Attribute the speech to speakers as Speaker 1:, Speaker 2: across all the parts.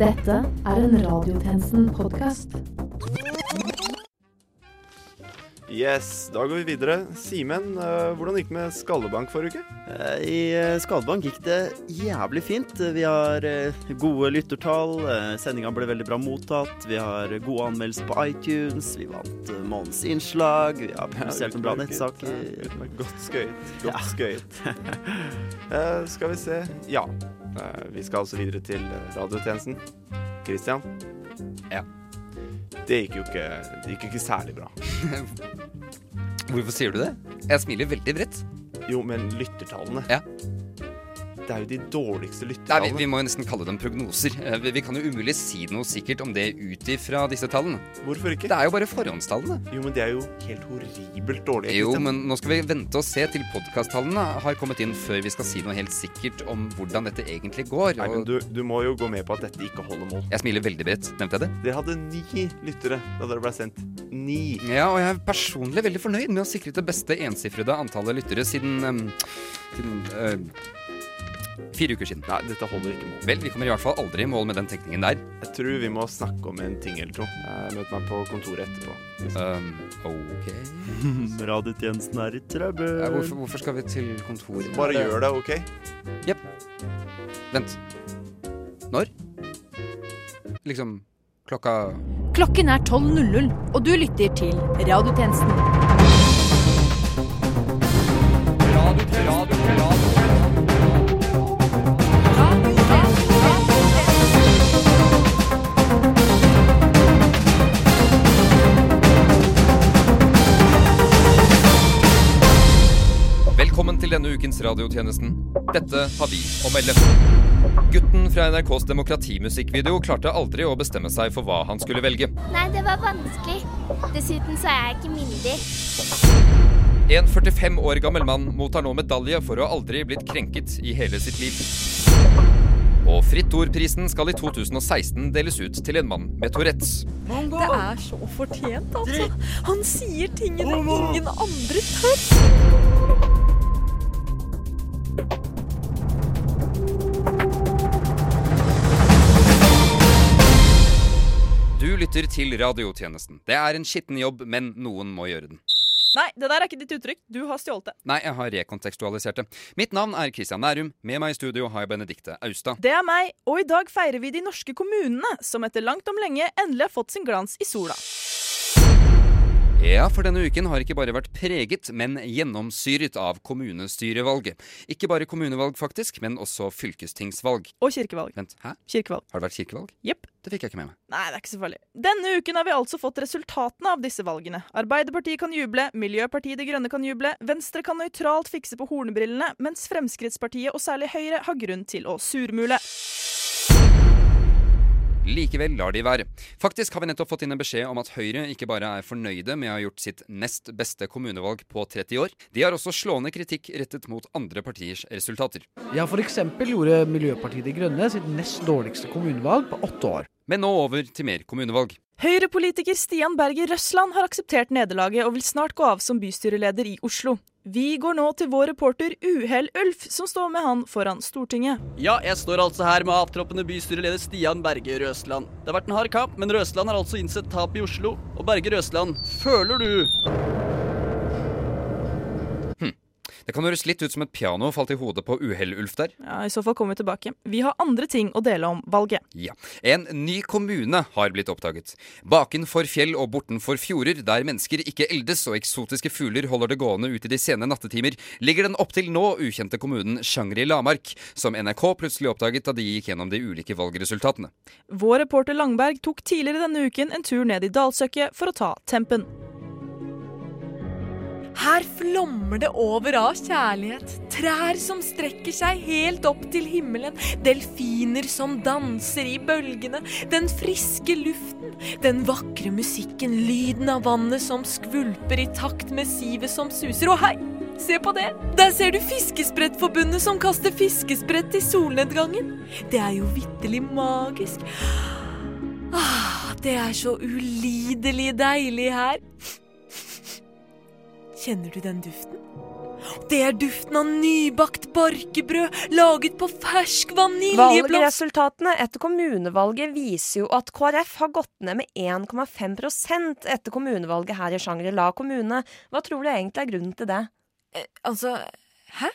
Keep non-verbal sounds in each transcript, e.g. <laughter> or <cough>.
Speaker 1: Dette er en Radiotjenesten-podkast.
Speaker 2: Yes, da går vi videre. Simen, eh, hvordan gikk det med Skallebank forrige uke?
Speaker 3: Eh, I eh, Skallebank gikk det jævlig fint. Vi har gode lyttertall. Sendinga ble veldig bra mottatt. Vi har gode anmeldelser på iTunes. Vi vant månedens innslag. Vi har publisert en bra nettsak.
Speaker 2: Godt skøyt. Godt
Speaker 3: Ja.
Speaker 2: skøyt. <laughs> Skal vi se Ja. Eh, vi skal altså videre til eh, radiotjenesten. Christian?
Speaker 4: Ja.
Speaker 2: Det gikk jo ikke, det gikk ikke særlig bra. <laughs>
Speaker 4: Hvorfor sier du det? Jeg smiler veldig bredt.
Speaker 2: Jo, men lyttertallene
Speaker 4: Ja.
Speaker 2: Det er jo de dårligste
Speaker 4: Nei, vi, vi må jo nesten kalle dem prognoser. Eh, Vi, vi kan jo umulig si noe sikkert om det ut ifra disse tallene.
Speaker 2: Hvorfor ikke?
Speaker 4: Det er jo bare forhåndstallene.
Speaker 2: Jo, men de er jo helt horribelt dårlige.
Speaker 4: Jo, men nå skal vi vente og se til podkasttallene har kommet inn før vi skal si noe helt sikkert om hvordan dette egentlig går.
Speaker 2: Nei, men du, du må jo gå med på at dette ikke holder mål.
Speaker 4: jeg smiler veldig bredt. Nevnte jeg det?
Speaker 2: Dere hadde ni lyttere da dere ble sendt. Ni.
Speaker 4: Ja, og jeg er personlig veldig fornøyd med å sikre det beste ensifrede antallet lyttere siden um, Siden eh, fire uker siden.
Speaker 2: Nei, dette holder ikke mål.
Speaker 4: Vel, vi kommer i hvert fall aldri i mål med den tekningen der.
Speaker 2: Jeg tror vi må snakke om en ting eller to. Møter meg på kontoret etterpå.
Speaker 4: Um, ok <laughs>
Speaker 3: Radiotjenesten er i trøbbel.
Speaker 4: ja, hvorfor, hvorfor skal vi til kontoret?
Speaker 2: Bare gjør det, OK?
Speaker 4: Vent. Når? Liksom klokka
Speaker 5: Klokken er 12.00, og du lytter til Radiotjenesten.
Speaker 4: Til denne ukens radiotjenesten. Dette har vi å melde. Gutten fra NRKs demokratimusikkvideo klarte aldri å bestemme seg for hva han skulle velge.
Speaker 6: Nei, det var vanskelig. Dessuten så er jeg ikke myndig.
Speaker 4: En 45 år gammel mann mottar nå medalje for å aldri blitt krenket i hele sitt liv. Og Fritt Ord-prisen skal i 2016 deles ut til en mann med Tourettes.
Speaker 7: Det er så fortjent, altså. Han sier tingene ingen andre tør.
Speaker 4: Lytter til radiotjenesten. Det er en skitten jobb, men noen må gjøre den.
Speaker 7: Nei, det der er ikke ditt uttrykk. Du har stjålet det.
Speaker 4: Nei, jeg har rekontekstualisert det. Mitt navn er Christian Nærum. Med meg i studio har jeg Benedikte Austad.
Speaker 7: Det er meg, og i dag feirer vi de norske kommunene, som etter langt om lenge endelig har fått sin glans i sola.
Speaker 4: Ja, for denne uken har ikke bare vært preget, men gjennomsyret av kommunestyrevalget. Ikke bare kommunevalg, faktisk, men også fylkestingsvalg.
Speaker 7: Og kirkevalg.
Speaker 4: Vent, hæ?
Speaker 7: Kirkevalg.
Speaker 4: Har det vært kirkevalg?
Speaker 7: Jepp.
Speaker 4: Det fikk jeg ikke med meg.
Speaker 7: Nei, det er ikke så farlig. Denne uken har vi altså fått resultatene av disse valgene. Arbeiderpartiet kan juble, Miljøpartiet De Grønne kan juble, Venstre kan nøytralt fikse på hornbrillene, mens Fremskrittspartiet og særlig Høyre har grunn til å surmule.
Speaker 4: Likevel lar de være. Faktisk har vi nettopp fått inn en beskjed om at Høyre ikke bare er fornøyde med å ha gjort sitt nest beste kommunevalg på 30 år, de har også slående kritikk rettet mot andre partiers resultater.
Speaker 8: Ja, f.eks. gjorde Miljøpartiet De Grønne sitt nest dårligste kommunevalg på åtte år.
Speaker 4: Men nå over til mer kommunevalg.
Speaker 7: Høyre-politiker Stian Berger Røsland har akseptert nederlaget og vil snart gå av som bystyreleder i Oslo. Vi går nå til vår reporter Uhell Ulf, som står med han foran Stortinget.
Speaker 9: Ja, jeg står altså her med avtroppende bystyreleder Stian Berge Røsland. Det har vært en hard kamp, men Røsland har altså innsett tap i Oslo. Og Berge Røsland, føler du
Speaker 4: Det kan høres litt ut som et piano falt i hodet på Uhell-Ulf der.
Speaker 7: Ja, I så fall kommer vi tilbake. Vi har andre ting å dele om valget.
Speaker 4: Ja. En ny kommune har blitt oppdaget. Bakenfor fjell og bortenfor fjorder, der mennesker ikke eldes og eksotiske fugler holder det gående ut i de sene nattetimer, ligger den opptil nå ukjente kommunen Shangri-Lamark, som NRK plutselig oppdaget da de gikk gjennom de ulike valgresultatene.
Speaker 7: Vår reporter Langberg tok tidligere denne uken en tur ned i dalsøkket for å ta tempen.
Speaker 10: Her flommer det over av kjærlighet. Trær som strekker seg helt opp til himmelen. Delfiner som danser i bølgene. Den friske luften. Den vakre musikken. Lyden av vannet som skvulper i takt med sivet som suser. Og hei! Se på det! Der ser du Fiskesprettforbundet som kaster fiskesprett i solnedgangen. Det er jo vitterlig magisk. Ah, det er så ulidelig deilig her. Kjenner du den duften? Det er duften av nybakt barkebrød laget på fersk vaniljeblomst.
Speaker 11: Valgresultatene etter kommunevalget viser jo at KrF har gått ned med 1,5% etter kommunevalget her i Shangri-La kommune. Hva tror du egentlig er grunnen til det?
Speaker 10: Eh, altså Hæ?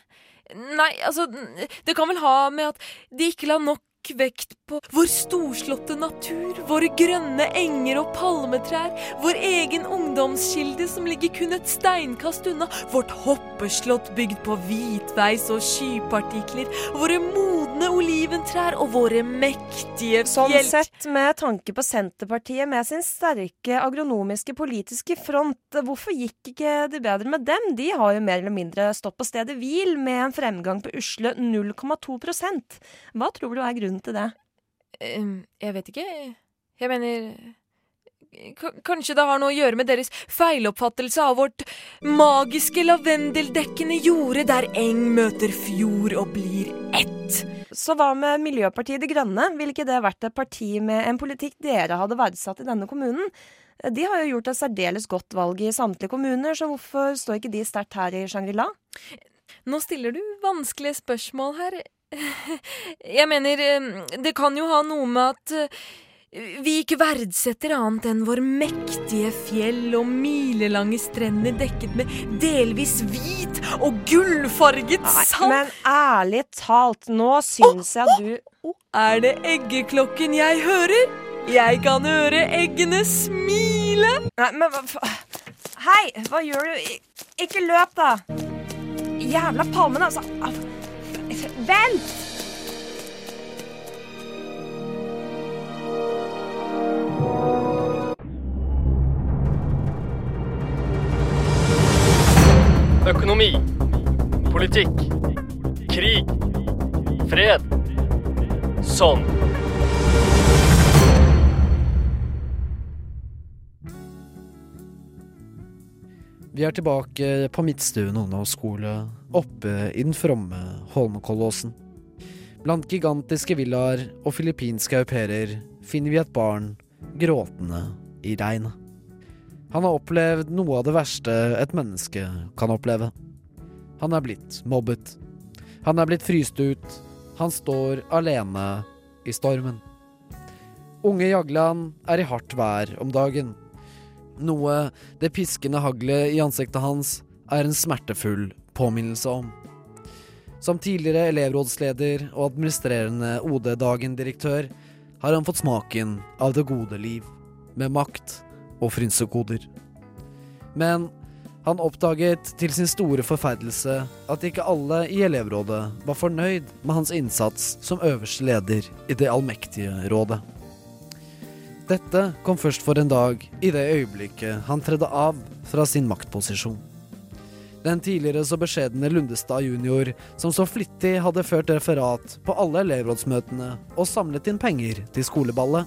Speaker 10: Nei, altså Det kan vel ha med at de ikke la nok vekt på vår storslåtte natur, våre grønne enger og palmetrær, vår egen ungdomskilde som ligger kun et steinkast unna, vårt hoppeslott bygd på hvitveis og skypartikler, våre modne oliventrær og våre mektige
Speaker 11: Sånn sett, med tanke på Senterpartiet med sin sterke agronomiske politiske front, hvorfor gikk ikke det bedre med dem? De har jo mer eller mindre stått på stedet hvil med en fremgang på usle 0,2% Hva tror du er grunnen til det?
Speaker 10: Jeg vet ikke. Jeg mener K Kanskje det har noe å gjøre med deres feiloppfattelse av vårt magiske lavendeldekkende jorde der eng møter fjord og blir ett.
Speaker 11: Så hva med Miljøpartiet De Grønne? Ville ikke det vært et parti med en politikk dere hadde verdsatt i denne kommunen? De har jo gjort et særdeles godt valg i samtlige kommuner, så hvorfor står ikke de sterkt her i Shangri-La?
Speaker 10: Nå stiller du vanskelige spørsmål her. <laughs> Jeg mener, det kan jo ha noe med at eh, vi ikke verdsetter annet enn vår mektige fjell og milelange strender dekket med delvis hvit og gullfarget sand.
Speaker 11: Men ærlig talt, nå syns jeg at du
Speaker 10: Er det eggeklokken jeg hører? Jeg kan høre eggene smile.
Speaker 11: Nei, men hva Hei, hva gjør du? Ik- Ikke løp, da! Jævla palmen, altså. Vent!
Speaker 12: Økonomi. Politikk. Krig. Fred. Sånn.
Speaker 8: Vi er tilbake på Midtstuen ungdomsskole, oppe i den fromme Holmenkollåsen. Blant gigantiske villaer og filippinske au pairer finner vi et barn gråtende i regnet. Han har opplevd noe av det verste et menneske kan oppleve. Han er blitt mobbet. Han er blitt fryst ut. Han står alene i stormen. Unge Jagland er i hardt vær om dagen. Noe det piskende haglet i ansiktet hans er en smertefull påminnelse om. Som tidligere elevrådsleder og administrerende OD-dagen-direktør har han fått smaken av det gode liv, med makt og frynsegoder. Men han oppdaget til sin store forferdelse at ikke alle i elevrådet var fornøyd med hans innsats som øverste leder i det allmektige rådet. Dette kom først for en dag i det øyeblikket han tredde av fra sin maktposisjon. Den tidligere så beskjedne Lundestad junior, som så flittig hadde ført referat på alle elevrådsmøtene og samlet inn penger til skoleballet,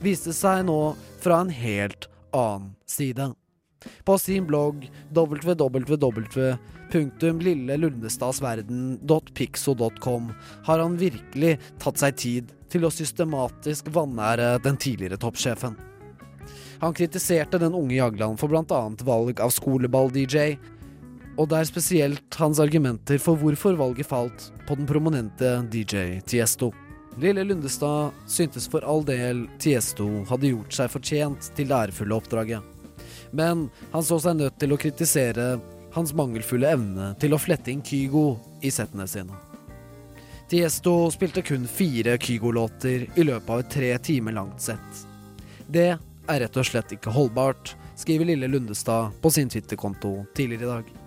Speaker 8: viste seg nå fra en helt annen side. På sin blogg www.lillelundestadsverden.pixo.com har han virkelig tatt seg tid til å systematisk vanære den tidligere toppsjefen. Han kritiserte den unge Jagland for bl.a. valg av skoleball-DJ, og det er spesielt hans argumenter for hvorfor valget falt på den prominente DJ Tiesto. Lille Lundestad syntes for all del Tiesto hadde gjort seg fortjent til det ærefulle oppdraget. Men han så seg nødt til å kritisere hans mangelfulle evne til å flette inn Kygo i settene sine. Tiesto spilte kun fire Kygo-låter i løpet av et tre timer langt sett. Det er rett og slett ikke holdbart, skriver Lille Lundestad på sin Twitter-konto tidligere i dag.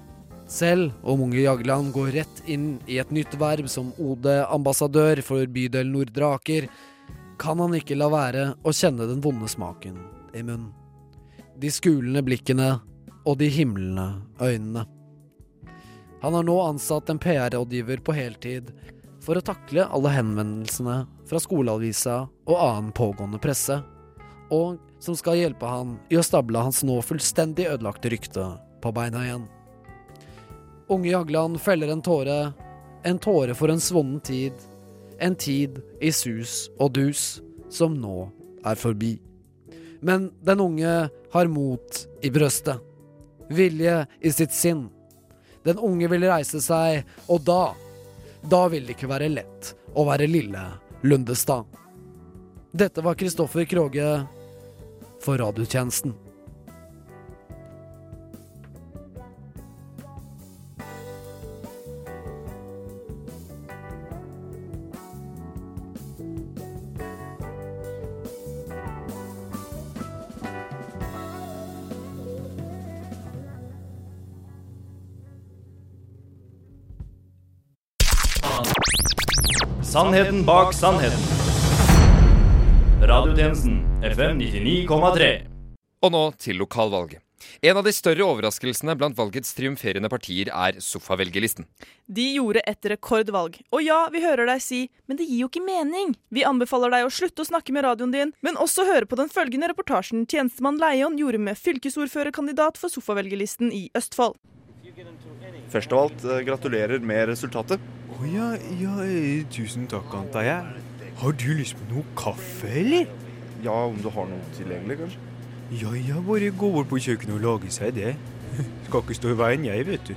Speaker 8: Selv om unge Jagland går rett inn i et nytt verv som OD-ambassadør for bydel Nordre Aker, kan han ikke la være å kjenne den vonde smaken i munnen. De skulende blikkene og de himlende øynene. Han har nå ansatt en PR-rådgiver på heltid for å takle alle henvendelsene fra skoleavisa og annen pågående presse, og som skal hjelpe han i å stable hans nå fullstendig ødelagte rykte på beina igjen. Unge Jagland feller en tåre, en tåre for en svonnen tid, en tid i sus og dus som nå er forbi. Men den unge har mot i brøstet, vilje i sitt sinn. Den unge vil reise seg, og da Da vil det ikke være lett å være lille Lundestad. Dette var Kristoffer Kroge for radiotjenesten.
Speaker 13: Sannheten bak sannheten. Radiotjenesten FM 99,3.
Speaker 4: Og nå til lokalvalget. En av de større overraskelsene blant valgets triumferende partier er sofavelgerlisten.
Speaker 7: De gjorde et rekordvalg. Og ja, vi hører deg si, men det gir jo ikke mening. Vi anbefaler deg å slutte å snakke med radioen din, men også høre på den følgende reportasjen tjenestemann Leion gjorde med fylkesordførerkandidat for sofavelgerlisten i Østfold.
Speaker 2: Først av alt, eh, gratulerer med resultatet.
Speaker 14: Å ja, ja, eh, tusen takk, antar jeg. Har du lyst på noe kaffe, eller?
Speaker 2: Ja, om du har noe tilgjengelig, kanskje?
Speaker 14: Ja, ja, bare gå bort på kjøkkenet og lage seg det. Skal ikke stå i veien, jeg, vet du.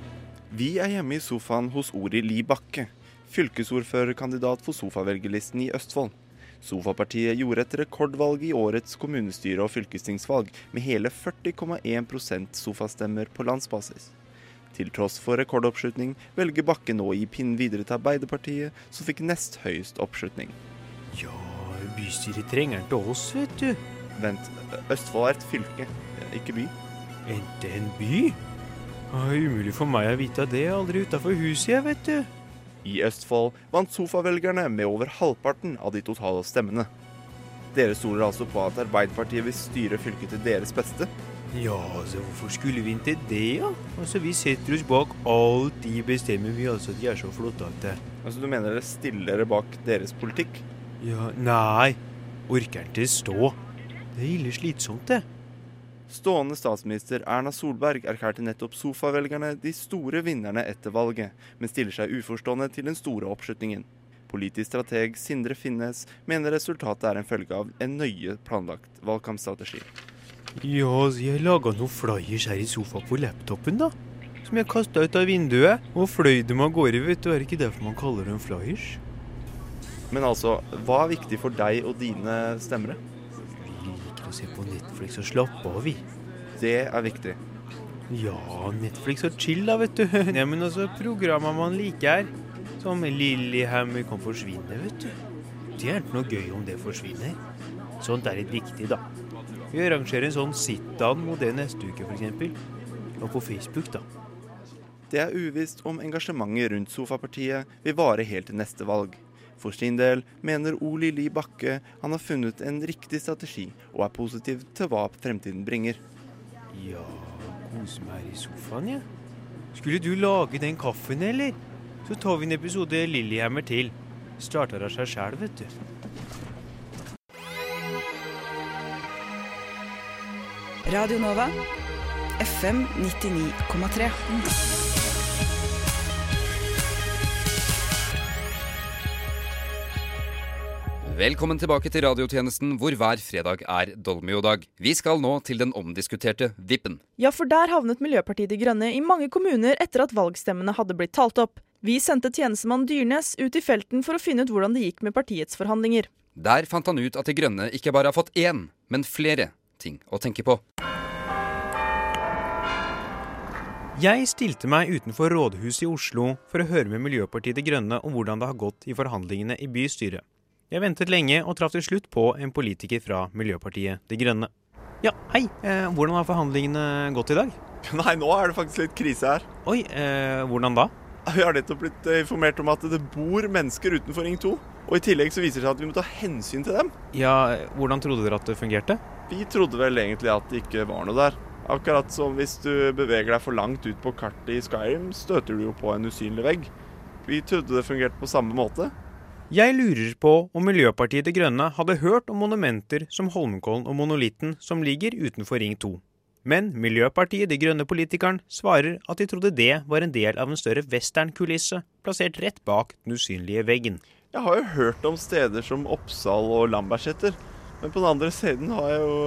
Speaker 2: Vi er hjemme i sofaen hos Ori Li Bakke, fylkesordførerkandidat for sofavelgerlisten i Østfold. Sofapartiet gjorde et rekordvalg i årets kommunestyre- og fylkestingsvalg, med hele 40,1% sofastemmer på landsbasis. Til tross for rekordoppslutning velger Bakke nå å gi pinnen videre til Arbeiderpartiet, som fikk nest høyest oppslutning.
Speaker 14: Ja, bystyret trenger den til oss, vet du.
Speaker 2: Vent, Østfold er et fylke, ikke by.
Speaker 14: Endte en by? Ja, umulig for meg å vite det. Aldri utafor huset, jeg, vet du.
Speaker 2: I Østfold vant sofavelgerne med over halvparten av de totale stemmene. Dere stoler altså på at Arbeiderpartiet vil styre fylket til deres beste?
Speaker 14: Ja, altså, hvorfor skulle vi ikke det, da? Ja? Altså, Vi setter oss bak alt de bestemmer, vi altså. De er så flotte at det
Speaker 2: Altså, Du mener dere stiller dere bak deres politikk?
Speaker 14: Ja, nei. Orker ikke stå. Det er ille slitsomt, det.
Speaker 2: Stående statsminister Erna Solberg erklærte nettopp sofavelgerne de store vinnerne etter valget, men stiller seg uforstående til den store oppslutningen. Politisk strateg Sindre Finnes mener resultatet er en følge av en nøye planlagt valgkampstrategi.
Speaker 14: Ja, så jeg laga noen flyers her i sofa på laptopen, da. Som jeg kasta ut av vinduet, og fløy dem av gårde, vet du. Er det ikke derfor man kaller dem flyers?
Speaker 2: Men altså, hva er viktig for deg og dine stemmere?
Speaker 14: Vi liker å se på Netflix og slappe av, vi.
Speaker 2: Det er viktig.
Speaker 14: Ja, Netflix og chill, da, vet du. <laughs> Nei, men altså, programmer man liker, som Lillehammer kan forsvinne, vet du. Det er ikke noe gøy om det forsvinner. Sånt er litt viktig, da. Vi arrangerer en sånn sit-down mot det neste uke, f.eks. Og på Facebook, da.
Speaker 2: Det er uvisst om engasjementet rundt sofapartiet vil vare helt til neste valg. For sin del mener Oli Li Bakke han har funnet en riktig strategi, og er positiv til hva fremtiden bringer.
Speaker 14: Ja, kose meg her i sofaen, jeg. Ja. Skulle du lage den kaffen, eller? Så tar vi en episode Lillyhammer til. Starter av seg sjæl, vet du.
Speaker 15: Radio Nova, FM 99,3.
Speaker 4: Velkommen tilbake til radiotjenesten hvor hver fredag er Dolmio-dag. Vi skal nå til den omdiskuterte Vippen.
Speaker 7: Ja, for der havnet Miljøpartiet De Grønne i mange kommuner etter at valgstemmene hadde blitt talt opp. Vi sendte tjenestemann Dyrnes ut i felten for å finne ut hvordan det gikk med partiets forhandlinger.
Speaker 4: Der fant han ut at De Grønne ikke bare har fått én, men flere ting å tenke på.
Speaker 14: Jeg stilte meg utenfor rådhuset i Oslo for å høre med Miljøpartiet De Grønne om hvordan det har gått i forhandlingene i bystyret. Jeg ventet lenge og traff til slutt på en politiker fra Miljøpartiet De Grønne. Ja, hei. Eh, hvordan har forhandlingene gått i dag? <laughs>
Speaker 2: Nei, nå er det faktisk litt krise her.
Speaker 14: Oi, eh, hvordan da?
Speaker 2: Vi har nettopp blitt informert om at det bor mennesker utenfor Ring 2. Og i tillegg så viser det seg at vi må ta hensyn til dem.
Speaker 14: Ja, hvordan trodde dere at det fungerte?
Speaker 2: Vi trodde vel egentlig at det ikke var noe der. Akkurat som hvis du beveger deg for langt ut på kartet i Skyrim, støter du jo på en usynlig vegg. Vi trodde det fungerte på samme måte.
Speaker 14: Jeg lurer på om Miljøpartiet De Grønne hadde hørt om monumenter som Holmenkollen og Monolitten som ligger utenfor Ring 2. Men Miljøpartiet De Grønne-politikeren svarer at de trodde det var en del av en større westernkulisse plassert rett bak den usynlige veggen.
Speaker 2: Jeg har jo hørt om steder som Oppsal og Lambertseter, men på den andre siden har jeg jo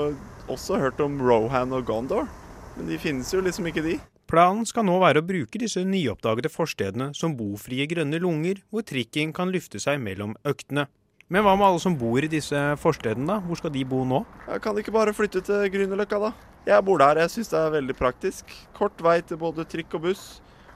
Speaker 2: også hørt om Rohan og Gondor. Men de finnes jo liksom ikke, de.
Speaker 14: Planen skal nå være å bruke disse nyoppdagede forstedene som bofrie grønne lunger, hvor trikken kan lufte seg mellom øktene. Men hva med alle som bor i disse forstedene, da? Hvor skal de bo nå?
Speaker 2: Jeg kan ikke bare flytte til Grünerløkka, da? Jeg bor der, jeg syns det er veldig praktisk. Kort vei til både trikk og buss.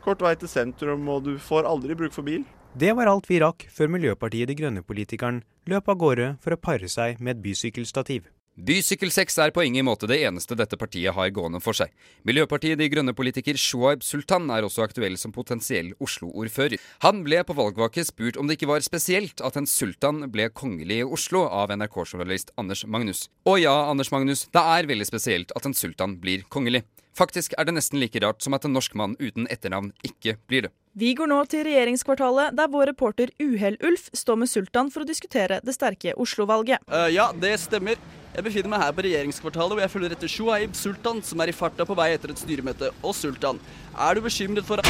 Speaker 2: Kort vei til sentrum, og du får aldri bruk for bil.
Speaker 14: Det var alt vi rakk før Miljøpartiet De Grønne-politikeren løp av gårde for å pare seg med et bysykkelstativ.
Speaker 4: Bysykkelsex er på ingen måte det eneste dette partiet har gående for seg. Miljøpartiet De Grønne-politiker Shoaib Sultan er også aktuell som potensiell Oslo-ordfører. Han ble på valgvake spurt om det ikke var spesielt at en sultan ble kongelig i Oslo av NRK-journalist Anders Magnus. Og ja, Anders Magnus, det er veldig spesielt at en sultan blir kongelig. Faktisk er det nesten like rart som at en norsk mann uten etternavn ikke blir det.
Speaker 7: Vi går nå til regjeringskvartalet, der vår reporter Uhell-Ulf står med Sultan for å diskutere det sterke Oslo-valget.
Speaker 9: Uh, ja, det stemmer. Jeg befinner meg her på regjeringskvartalet, hvor jeg følger etter Shuaib Sultan, som er i farta på vei etter et styremøte. Og Sultan, er du bekymret for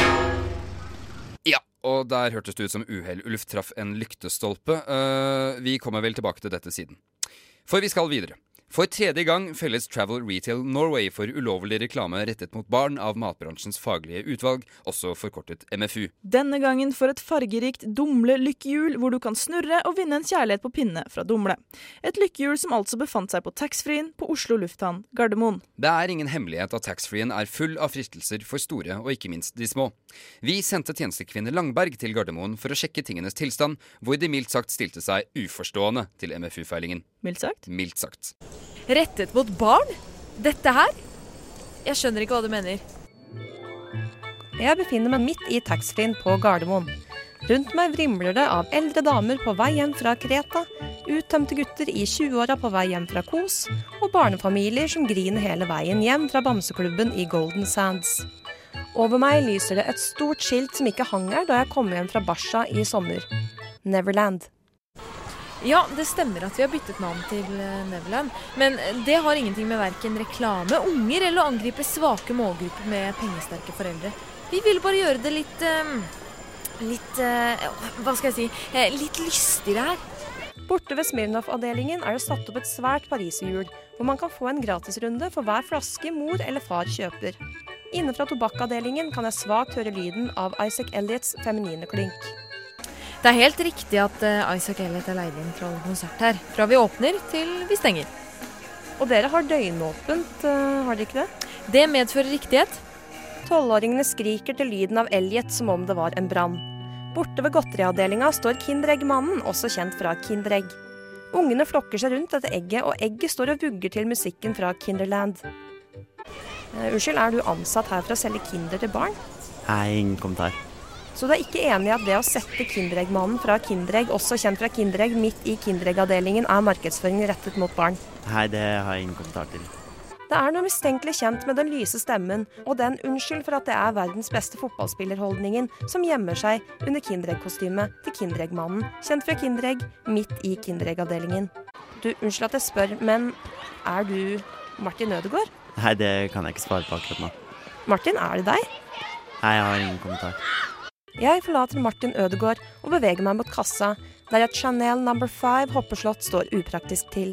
Speaker 4: Ja, og der hørtes det ut som Uhell-Ulf traff en lyktestolpe. Uh, vi kommer vel tilbake til dette siden. For vi skal videre. For tredje gang felles Travel Retail Norway for ulovlig reklame rettet mot barn av matbransjens faglige utvalg, også forkortet MFU.
Speaker 7: Denne gangen for et fargerikt Dumle-lykkehjul, hvor du kan snurre og vinne en kjærlighet på pinne fra Dumle. Et lykkehjul som altså befant seg på taxfree-en på Oslo lufthavn Gardermoen.
Speaker 4: Det er ingen hemmelighet at taxfree-en er full av fristelser for store, og ikke minst de små. Vi sendte tjenestekvinne Langberg til Gardermoen for å sjekke tingenes tilstand, hvor de mildt sagt stilte seg uforstående til MFU-feilingen.
Speaker 7: Mildt sagt?
Speaker 4: Mildt sagt.
Speaker 10: Rettet mot barn? Dette her? Jeg skjønner ikke hva du mener.
Speaker 11: Jeg befinner meg midt i taxfree-en på Gardermoen. Rundt meg vrimler det av eldre damer på vei hjem fra Kreta, uttømte gutter i 20-åra på vei hjem fra Kos, og barnefamilier som griner hele veien hjem fra bamseklubben i Golden Sands. Over meg lyser det et stort skilt som ikke hang her da jeg kom hjem fra Basha i sommer. Neverland.
Speaker 10: Ja, det stemmer at vi har byttet navn til eh, Neverland. Men det har ingenting med verken reklame, unger eller å angripe svake målgrupper med pengesterke foreldre. Vi ville bare gjøre det litt eh, Litt eh, Hva skal jeg si? eh, Litt lystigere her.
Speaker 11: Borte ved Smirnov-avdelingen er det satt opp et svært pariserhjul, hvor man kan få en gratisrunde for hver flaske mor eller far kjøper. Inne fra tobakkavdelingen kan jeg svakt høre lyden av Isaac Elliots feminine klink.
Speaker 10: Det er helt riktig at eh, Isaac Elliot er leid inn til å holde konsert her. Fra vi åpner til vi stenger.
Speaker 11: Og dere har døgnåpent, eh, har dere ikke det?
Speaker 10: Det medfører riktighet.
Speaker 11: Tolvåringene skriker til lyden av Elliot som om det var en brann. Borte ved godteriavdelinga står Kinderegg-mannen, også kjent fra Kinderegg. Ungene flokker seg rundt dette egget, og egget står og vugger til musikken fra Kinderland. Eh, unnskyld, er du ansatt her for å selge Kinder til barn?
Speaker 3: Nei, ingen kommentar.
Speaker 11: Så du er ikke enig i at det å sette Kinderegg-mannen fra Kinderegg, også kjent fra Kinderegg, midt i Kinderegg-avdelingen, er markedsføring rettet mot barn?
Speaker 3: Nei, det har jeg ingen kommentar til.
Speaker 11: Det er noe mistenkelig kjent med den lyse stemmen og den 'unnskyld for at det er verdens beste fotballspiller'-holdningen som gjemmer seg under Kinderegg-kostymet til Kinderegg-mannen, kjent fra Kinderegg, midt i Kinderegg-avdelingen. Du, unnskyld at jeg spør, men er du Martin Ødegaard?
Speaker 3: Nei, det kan jeg ikke svare på akkurat nå.
Speaker 11: Martin, er det deg?
Speaker 3: Nei, jeg har ingen kommentar.
Speaker 11: Jeg forlater Martin Ødegaard og beveger meg mot kassa, der et Chanel number five hoppeslott står upraktisk til.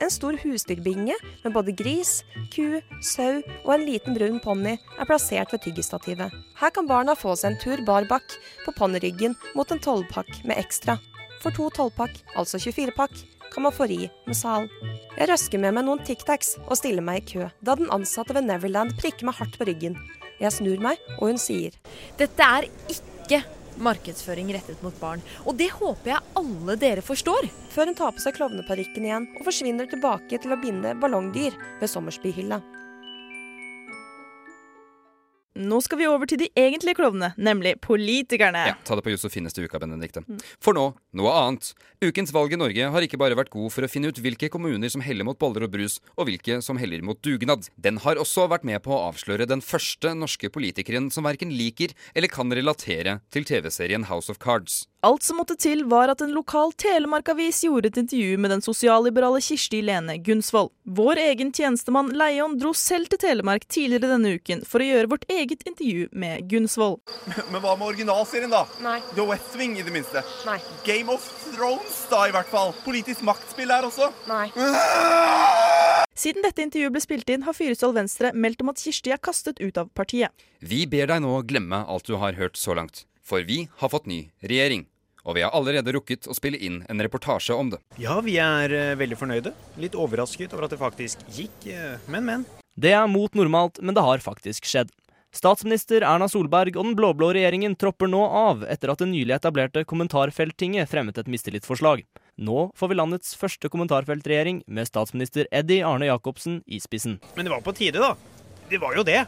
Speaker 11: En stor husdyrbinge med både gris, ku, sau og en liten brun ponni er plassert ved tyggestativet. Her kan barna få seg en tur barbakk på ponniryggen mot en tolvpakk med ekstra. For to tolvpakk, altså 24-pakk, kan man få ri med sal. Jeg røsker med meg noen Tic Tacs og stiller meg i kø, da den ansatte ved Neverland prikker meg hardt på ryggen. Jeg snur meg, og hun sier
Speaker 10: Dette er ikke markedsføring rettet mot barn. Og det håper jeg alle dere forstår.
Speaker 11: Før hun tar på seg klovneparykken igjen og forsvinner tilbake til å binde ballongdyr ved Sommersbyhylla.
Speaker 7: Nå skal vi over til de egentlige klovnene, nemlig politikerne.
Speaker 4: Ja, Ta det på Josefines til uka, Benedikte. For nå, noe annet. Ukens valg i Norge har ikke bare vært god for å finne ut hvilke kommuner som heller mot boller og brus, og hvilke som heller mot dugnad. Den har også vært med på å avsløre den første norske politikeren som verken liker eller kan relatere til TV-serien House of Cards.
Speaker 7: Alt som måtte til, var at en lokal Telemark-avis gjorde et intervju med den sosialliberale Kirsti Lene Gunsvold. Vår egen tjenestemann Leion dro selv til Telemark tidligere denne uken for å gjøre vårt eget intervju med Gunsvold.
Speaker 2: Men hva med originalserien, da?
Speaker 11: Nei.
Speaker 2: The West Wing, i det minste.
Speaker 11: Nei.
Speaker 2: Game of Thrones, da, i hvert fall. Politisk maktspill her også.
Speaker 11: Nei. <laughs>
Speaker 7: Siden dette intervjuet ble spilt inn, har Fyresdal Venstre meldt om at Kirsti er kastet ut av partiet.
Speaker 4: Vi ber deg nå glemme alt du har hørt så langt. For vi har fått ny regjering. Og vi har allerede rukket å spille inn en reportasje om det.
Speaker 14: Ja, vi er eh, veldig fornøyde. Litt overrasket over at det faktisk gikk, eh, men, men.
Speaker 16: Det er mot normalt, men det har faktisk skjedd. Statsminister Erna Solberg og den blå-blå regjeringen tropper nå av etter at det nylig etablerte kommentarfelttinget fremmet et mistillitsforslag. Nå får vi landets første kommentarfeltregjering med statsminister Eddie Arne Jacobsen i spissen.
Speaker 14: Men det var på tide, da. Det var jo det.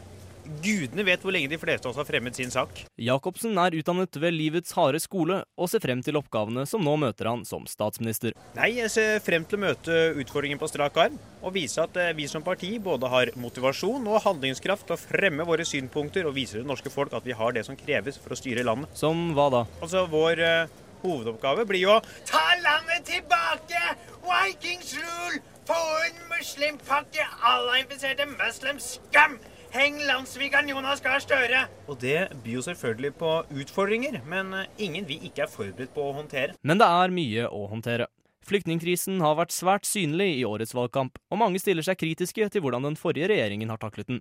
Speaker 14: Gudene vet hvor lenge de fleste av oss har fremmet sin sak.
Speaker 16: Jacobsen er utdannet ved livets harde skole og ser frem til oppgavene som nå møter han som statsminister.
Speaker 14: Nei, jeg ser frem til å møte utfordringen på strak arm, og vise at eh, vi som parti både har motivasjon og handlingskraft til å fremme våre synpunkter og vise det norske folk at vi har det som kreves for å styre landet.
Speaker 16: Som hva da?
Speaker 14: Altså, vår uh, hovedoppgave blir jo å ta landet tilbake! Vikings rule! Få en muslimpakke! Alle infiserte muslims skam! Heng landssvikeren Jonas Gahr Støre! Og det byr jo selvfølgelig på utfordringer, men eh, ingen vi ikke er forberedt på å håndtere.
Speaker 16: Men det er mye å håndtere. Flyktningkrisen har vært svært synlig i årets valgkamp, og mange stiller seg kritiske til hvordan den forrige regjeringen har taklet den.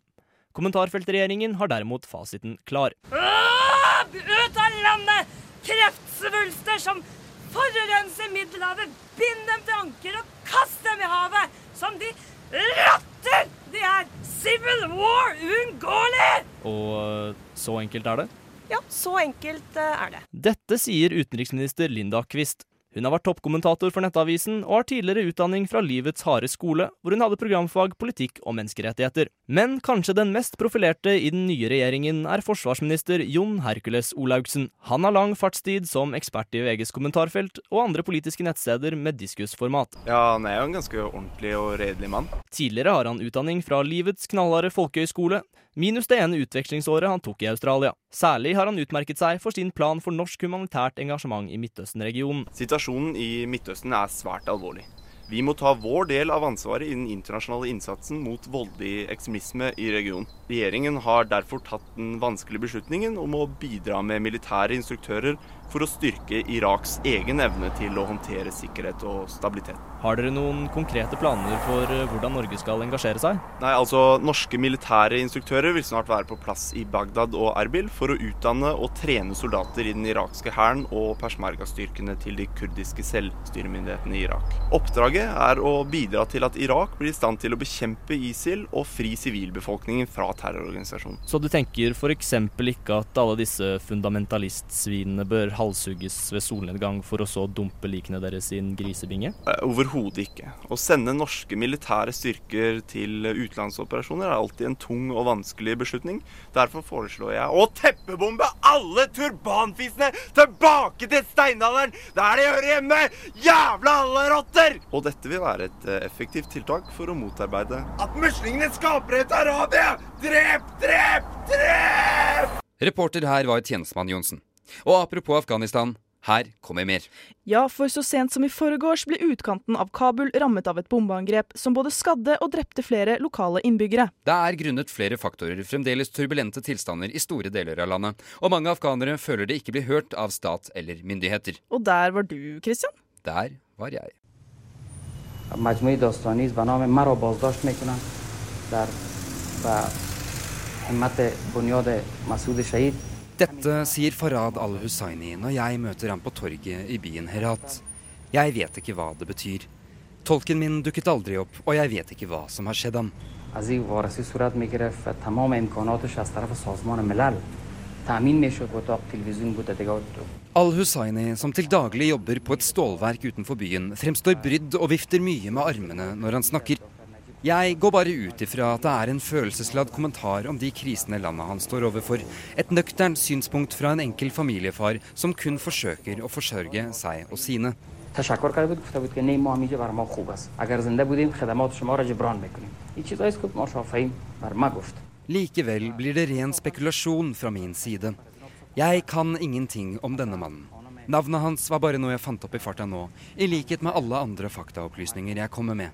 Speaker 16: Kommentarfeltregjeringen har derimot fasiten klar.
Speaker 17: Ut av landet! Kreftsvulster som forurenser Middelhavet! Bind dem til anker og kast dem i havet! Som de rotter de er! Civil war uunngåelig!
Speaker 16: Og så enkelt er det?
Speaker 11: Ja, så enkelt eh, er det.
Speaker 16: Dette sier utenriksminister Linda Quist. Hun har vært toppkommentator for Nettavisen og har tidligere utdanning fra Livets harde skole, hvor hun hadde programfag politikk og menneskerettigheter. Men kanskje den mest profilerte i den nye regjeringen er forsvarsminister Jon Hercules Olaugsen. Han har lang fartstid som ekspert i VGs kommentarfelt og andre politiske nettsteder med diskusformat.
Speaker 2: Ja, han er jo en ganske ordentlig og redelig mann.
Speaker 16: Tidligere har han utdanning fra Livets knallharde folkehøyskole, minus det ene utvekslingsåret han tok i Australia. Særlig har han utmerket seg for sin plan for norsk humanitært engasjement i Midtøsten-regionen.
Speaker 2: Situasjonen i Midtøsten er svært alvorlig. Vi må ta vår del av ansvaret i den internasjonale innsatsen mot voldelig ekstremisme i regionen. Regjeringen har derfor tatt den vanskelige beslutningen om å bidra med militære instruktører for å styrke Iraks egen evne til å håndtere sikkerhet og stabilitet.
Speaker 16: Har dere noen konkrete planer for eh, hvordan Norge skal engasjere seg?
Speaker 2: Nei, altså Norske militære instruktører vil snart være på plass i Bagdad og Erbil for å utdanne og trene soldater i den irakske hæren og persmerga-styrkene til de kurdiske selvstyremyndighetene i Irak. Oppdraget er å bidra til at Irak blir i stand til å bekjempe ISIL og fri sivilbefolkningen fra terrororganisasjonen.
Speaker 16: Så du tenker f.eks. ikke at alle disse fundamentalistsvinene bør halshugges ved solnedgang for å så dumpe likene deres i en grisebinge?
Speaker 2: Eh, Overhodet ikke. Å sende norske militære styrker til utenlandsoperasjoner er alltid en tung og vanskelig beslutning. Derfor foreslår jeg å teppebombe alle turbanfisene tilbake til steinalderen, der de hører hjemme! Jævla alle rotter! Og dette vil være et eh, effektivt tiltak for å motarbeide at muslingene skaper et Arabia! Drep, drep, drep!
Speaker 4: Reporter her var tjenestemann Johnsen. Og apropos Afghanistan, her kommer mer.
Speaker 7: Ja, for så sent som i forgårs ble utkanten av Kabul rammet av et bombeangrep som både skadde og drepte flere lokale innbyggere.
Speaker 4: Det er grunnet flere faktorer fremdeles turbulente tilstander i store deler av landet, og mange afghanere føler de ikke blir hørt av stat eller myndigheter.
Speaker 7: Og der var du, Christian?
Speaker 4: Der var jeg.
Speaker 18: مجموعه داستانی است و نام مرا بازداشت میکنن در و همت بنیاد مسعود شهید
Speaker 4: dette sier Farad al-Hussaini når jeg møter ham på torget i byen Herat. Jeg vet ikke hva det betyr. Tolken min dukket aldri opp, og jeg vet ikke hva som har skjedd ham. Al-Hussaini, som til daglig jobber på et stålverk utenfor byen, fremstår brydd og vifter mye med armene når han snakker. Jeg går bare ut ifra at det er en følelsesladd kommentar om de krisene landet hans står overfor. Et nøkternt synspunkt fra en enkel familiefar som kun forsøker å forsørge seg og sine. Likevel blir det ren spekulasjon fra min side. Jeg kan ingenting om denne mannen. Navnet hans var bare noe jeg fant opp i farta nå, i likhet med alle andre faktaopplysninger jeg kommer med.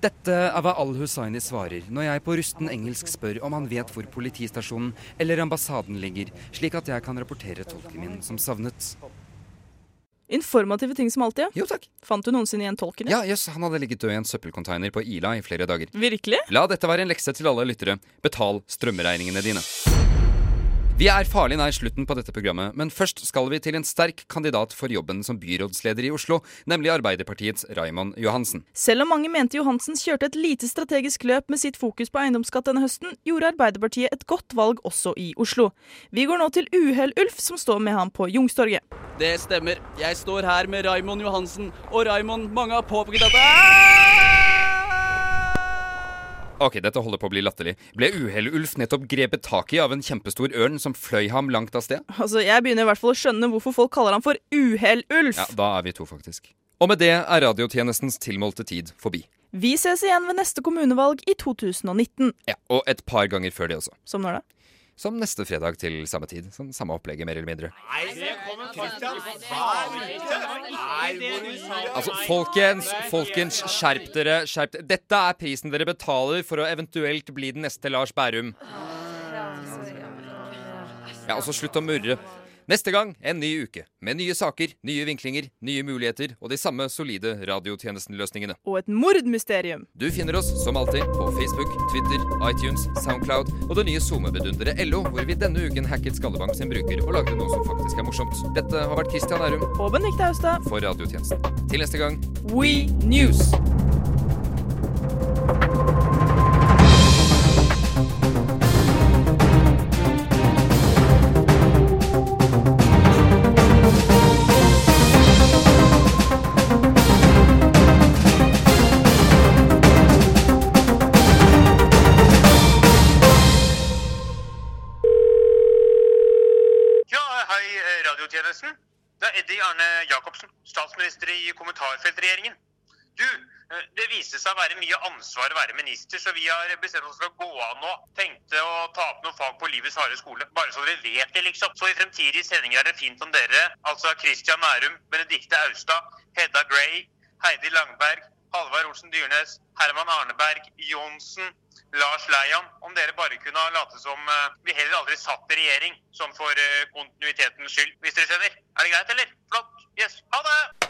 Speaker 4: Dette er hva al-Hussaini svarer når jeg på rusten engelsk spør om han vet hvor politistasjonen eller ambassaden ligger, slik at jeg kan rapportere tolken min som savnet.
Speaker 7: Informative ting som alltid.
Speaker 4: Jo, takk.
Speaker 7: Fant du noensinne igjen tolken?
Speaker 4: Ja, jøss, han hadde ligget død i en søppelcontainer på Ila i flere dager.
Speaker 7: Virkelig?
Speaker 4: La dette være en lekse til alle lyttere. Betal strømregningene dine. Vi er farlig nær slutten på dette programmet, men først skal vi til en sterk kandidat for jobben som byrådsleder i Oslo, nemlig Arbeiderpartiets Raymond Johansen.
Speaker 7: Selv om mange mente Johansen kjørte et lite strategisk løp med sitt fokus på eiendomsskatt denne høsten, gjorde Arbeiderpartiet et godt valg også i Oslo. Vi går nå til Uhell-Ulf, som står med ham på Jungstorget.
Speaker 9: Det stemmer. Jeg står her med Raymond Johansen. Og Raymond, mange har påpekt at det
Speaker 4: Ok, dette holder på å bli latterlig. Ble Uhell-Ulf nettopp grepet tak i av en kjempestor ørn som fløy ham langt av sted?
Speaker 7: Altså, Jeg begynner i hvert fall å skjønne hvorfor folk kaller ham for Uhell-Ulf.
Speaker 4: Ja, da er vi to, faktisk. Og med det er radiotjenestens tilmålte tid forbi.
Speaker 7: Vi ses igjen ved neste kommunevalg i 2019.
Speaker 4: Ja, Og et par ganger før det også.
Speaker 7: Som når da?
Speaker 4: Som neste fredag til samme tid. Sånn samme opplegget, mer eller mindre. Altså, folkens, folkens, skjerp dere. Skjerp dere. Dette er prisen dere betaler for å eventuelt bli den neste Lars Bærum. Ja, og så slutt å murre. Neste gang en ny uke, med nye saker, nye vinklinger, nye muligheter og de samme solide radiotjenestenløsningene.
Speaker 7: Og et mordmysterium.
Speaker 4: Du finner oss som alltid på Facebook, Twitter, iTunes, Soundcloud og det nye SoMe-bedunderet LO, hvor vi denne uken hacket Skallebank sin bruker og lagde noe som faktisk er morsomt. Dette har vært Christian Ærum
Speaker 7: Og Benedicte Austad.
Speaker 4: for radiotjenesten. Til neste gang
Speaker 7: We News.
Speaker 19: Statsminister i kommentarfeltregjeringen. Du, eh, det viste seg å være mye ansvar å være minister, så vi har bestemt oss for å gå av nå. Tenkte å ta opp noen fag på livets harde skole, bare så dere vet det, liksom. Så i fremtidige sendinger er det fint om dere, altså Christian Nærum, Benedikte Austad, Hedda Gray, Heidi Langberg, Halvard Olsen Dyrnes, Herman Arneberg, Johnsen, Lars Leian, om dere bare kunne late som eh, vi heller aldri satt i regjering, som for eh, kontinuitetens skyld, hvis dere skjønner. Er det greit, eller? Flott. Yes. Ha det!